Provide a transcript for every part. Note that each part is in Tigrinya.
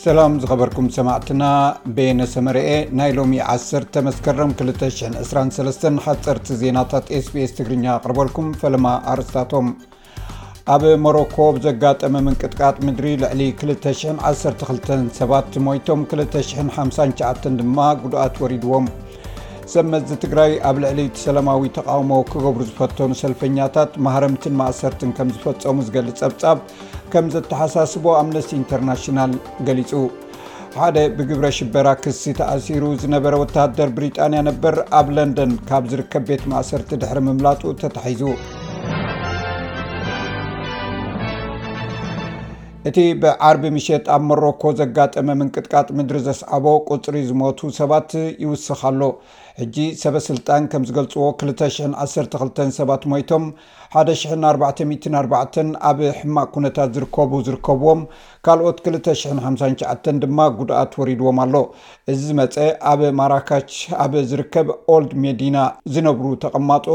ሰላም ዝኸበርኩም ሰማዕትና ቤነ ሰመረኤ ናይ ሎሚ ዓሰርተ መስከረም 223 ሓፀርቲ ዜናታት ስbs ትግርኛ ኣቕርበልኩም ፈለማ ኣርስታቶም ኣብ ሞሮኮ ብዘጋጠመ ምንቅጥቃጥ ምድሪ ልዕሊ 212 ሰባት ሞይቶም 259 ድማ ጉድኣት ወሪድዎም ሰብ መዚ ትግራይ ኣብ ልዕሊ እቲ ሰላማዊ ተቃውሞ ክገብሩ ዝፈተኑ ሰልፈኛታት ማህረምትን ማእሰርትን ከም ዝፈፀሙ ዝገልፅ ፀብፃብ ከም ዘተሓሳስቦ ኣምነስቲ ኢንተርናሽናል ገሊጹ። ሓደ ብግብረ ሽበራ ክሲ ተኣሲሩ ዝነበረ ወተሃደር ብሪጣንያ ነበር ኣብ ለንደን ካብ ዝርከብ ቤት ማእሰርቲ ድሕሪ ምምላጡ ተታሒዙ። እቲ ብዓርቢ ምሸት ኣብ መሮኮ ዘጋጠመ ምንቅጥቃጥ ምድሪ ዘስዓቦ ቁፅሪ ዝሞቱ ሰባት ይውስኽ ኣሎ ሕጂ ሰበስልጣን ከም ዝገልፅዎ 212 ሰባት ሞይቶም ሓደ ሽሕን ኣርባዕተ ሚእትን ኣርባዕተን ኣብ ሕማቅ ኩነታት ዝርከቡ ዝርከብዎም ካልኦት ክልተ ሽሕን ሓምሳን ትሽዓተን ድማ ጉድኣት ወሪድዎም ኣሎ። እዚ ዝመጸ ኣብ ማራካች ኣብ ዝርከብ ኦልድ ሜዲና ዝነብሩ ተቀማጦ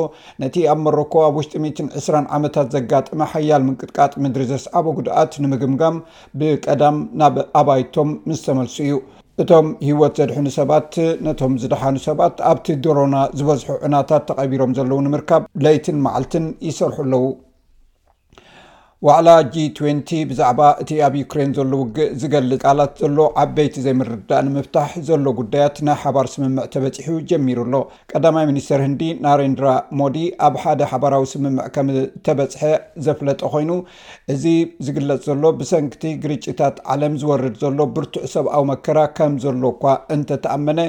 ነቲ ኣብ መሮኮ ኣብ ውሽጢ ሚእትን ዕስራን ዓመታት ዘጋጠመ ሓያል ምንቅጥቃጥ ምድሪ ዘስዓቦ ጉድኣት ንምግምጋም ብቀዳም ናብ ኣባይቶም ምስ ተመልሱ እዩ። እቶም ህይወት ዘድሕኑ ሰባት ነቶም ዝደሓኑ ሰባት ኣብቲ ድሮና ዝበዝሑ ዑናታት ተቐቢሮም ዘለዉ ንምርካብ ለይትን መዓልትን ይሰርሑ ኣለዉ። ዋዕላ ጂ ትዌንቲ ብዛዕባ እቲ ኣብ ዩክሬን ዘሎ ውግእ ዝገልጽ ቃላት ዘሎ ዓበይቲ ዘይምርድዳእ ንምፍታሕ ዘሎ ጉዳያት ናይ ሓባር ስምምዕ ተበጺሑ ጀሚሩ ኣሎ። ቀዳማይ ሚኒስተር ህንዲ ናሬንድራ ሞዲ ኣብ ሓደ ሓባራዊ ስምምዕ ከም እተበጽሐ ዘፍለጠ ኮይኑ እዚ ዝግለጽ ዘሎ ብሰንኪ'ቲ ግርጭታት ዓለም ዝወርድ ዘሎ ብርቱዕ ሰብኣዊ መከራ ከም ዘሎ እኳ እንተ ተኣመነ፣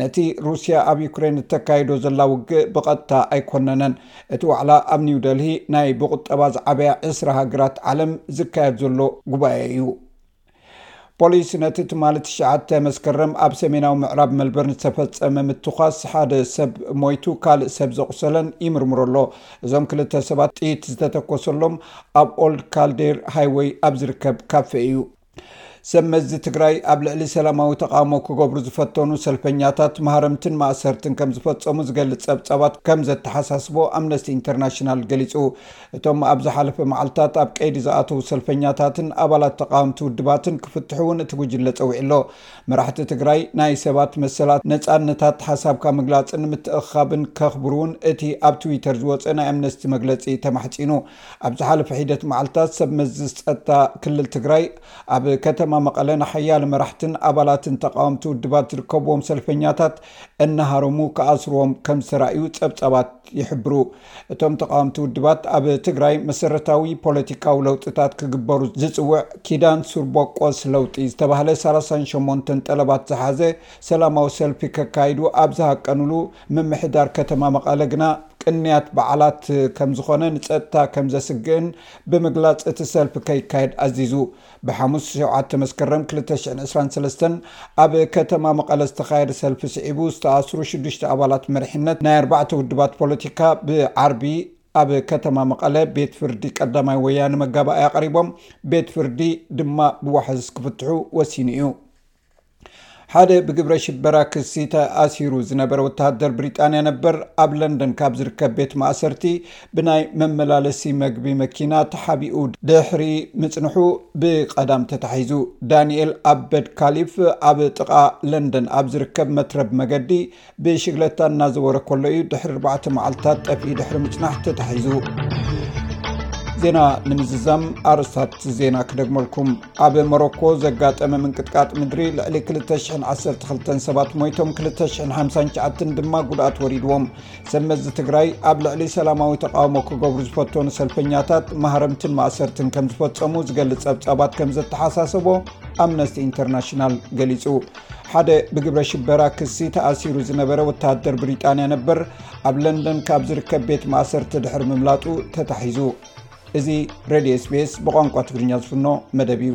ነቲ ሩስያ ኣብ ዩክሬን እተካይዶ ዘላ ውግእ ብቐጥታ ኣይኰነነን። እቲ ዋዕላ ኣብ ኒው ደልሂ ናይ ብቝጠባ ዝዓበያ ዕስራ ሃገራት ዓለም ዝካየድ ዘሎ ጉባኤ እዩ። ፖሊስ ነቲ ትማሊ ትሽዓተ መስከረም ኣብ ሰሜናዊ ምዕራብ መልበርን ዝተፈፀመ ምትኳስ ሓደ ሰብ ሞይቱ ካልእ ሰብ ዘቑሰለን ይምርምሮ ኣሎ። እዞም ክልተ ሰባት ጥይት ዝተተኮሰሎም ኣብ ኦልድ ካልዴር ሃይወይ ኣብ ዝርከብ ካፌ እዩ። ሰብ መዚ ትግራይ ኣብ ልዕሊ ሰላማዊ ተቃውሞ ክገብሩ ዝፈተኑ ሰልፈኛታት ማህረምትን ማእሰርትን ከም ዝፈፀሙ ዝገልፅ ፀብፃባት ከም ዘተሓሳስቦ ኣምነስቲ ኢንተርናሽናል ገሊፁ። እቶም ኣብ ዝሓለፈ መዓልታት ኣብ ቀይዲ ዝኣተዉ ሰልፈኛታትን ኣባላት ተቓወምቲ ውድባትን ክፍትሑ እውን እቲ ጉጅለ ጸዊዑ ኣሎ። መራሕቲ ትግራይ ናይ ሰባት መሰላት፣ ነጻነታት ሓሳብካ ምግላጽን ምትእኽኻብን ከኽብሩ እውን እቲ ኣብ ትዊተር ዝወጸ ናይ ኣምነስቲ መግለጺ ተማሕጺኑ። ኣብ ዝሓለፈ ሒደት መዓልታት ሰብ መዚ ጸጥታ ክልል ትግራይ ኣብ ከተማ መቐለ ንሓያለ መራሕትን ኣባላትን ተቓወምቲ ውድባት ዝርከብዎም ሰልፈኛታት እናሃረሙ ክኣስርዎም ከምዝተራእዩ ጸብጻባት ይሕብሩ። እቶም ተቓወምቲ ውድባት ኣብ ትግራይ መሰረታዊ ፖለቲካዊ ለውጥታት ክግበሩ ዝፅውዕ ኪዳን ሱር ቦቆስ ለውጢ ዝተባህለ ሰላሳን ሸሞንተን ጠለባት ዝሓዘ ሰላማዊ ሰልፊ ከካይዱ ኣብ ዝሃቀንሉ ምምሕዳር ከተማ መቐለ ግና ቅንያት በዓላት ከምዝኾነ ንፀጥታ ከምዘስግእን ብምግላፅ እቲ ሰልፊ ከይካየድ ኣዚዙ። ብሓሙስ ሸውዓተ መስከረም ክልተ ሽሕን ዕስራን ሰለስተን ኣብ ከተማ መቐለ ዝተኻየደ ሰልፊ ስዒቡ ዝተኣስሩ ሽዱሽተ ኣባላት መሪሕነት ናይ ኣርባዕተ ውድባት ፖለቲካ ብዓርቢ ኣብ ከተማ መቐለ ቤት ፍርዲ ቀዳማይ ወያነ መጋባእያ ቀሪቦም ቤት ፍርዲ ድማ ብዋሕስ ክፍትሑ ወሲኑ እዩ። ሓደ ብግብረ ሽበራ ክሲ ተኣሲሩ ዝነበረ ወተሃደር ብሪጣንያ ነበር ኣብ ለንደን ካብ ዝርከብ ቤት ማእሰርቲ ብናይ መመላለሲ መግቢ መኪና ተሓቢኡ ድሕሪ ምጽንሑ ብቐዳም ተታሒዙ። ዳንኤል ኣበድ ካሊፍ ኣብ ጥቓ ለንደን ኣብ ዝርከብ መትረብ መገዲ ብሽግለታ እናዘወረ ከሎ እዩ ድሕሪ ኣርባዕተ መዓልትታት ጠፍኢ ድሕሪ ምፅናሕ ተታሒዙ። ዜና ንምዝዛም ኣርስታት ዜና ክደግመልኩም ኣብ ሞሮኮ ዘጋጠመ ምንቅጥቃጥ ምድሪ ልዕሊ 212 ሰባት ሞይቶም 259 ድማ ጉድኣት ወሪድዎም ሰመዚ ትግራይ ኣብ ልዕሊ ሰላማዊ ተቃውሞ ክገብሩ ዝፈተኑ ሰልፈኛታት ማህረምትን ማእሰርትን ከም ዝፈፀሙ ዝገልፅ ፀብፃባት ከም ዘተሓሳሰቦ ኣምነስቲ ኢንተርናሽናል ገሊፁ ሓደ ብግብረ ሽበራ ክሲ ተኣሲሩ ዝነበረ ወተሃደር ብሪጣንያ ነበር ኣብ ለንደን ካብ ዝርከብ ቤት ማእሰርቲ ድሕሪ ምምላጡ ተታሒዙ እዚ ሬድዮ ስቤስ ብቋንቋ ትግርኛ ዝፍኖ መደብ እዩ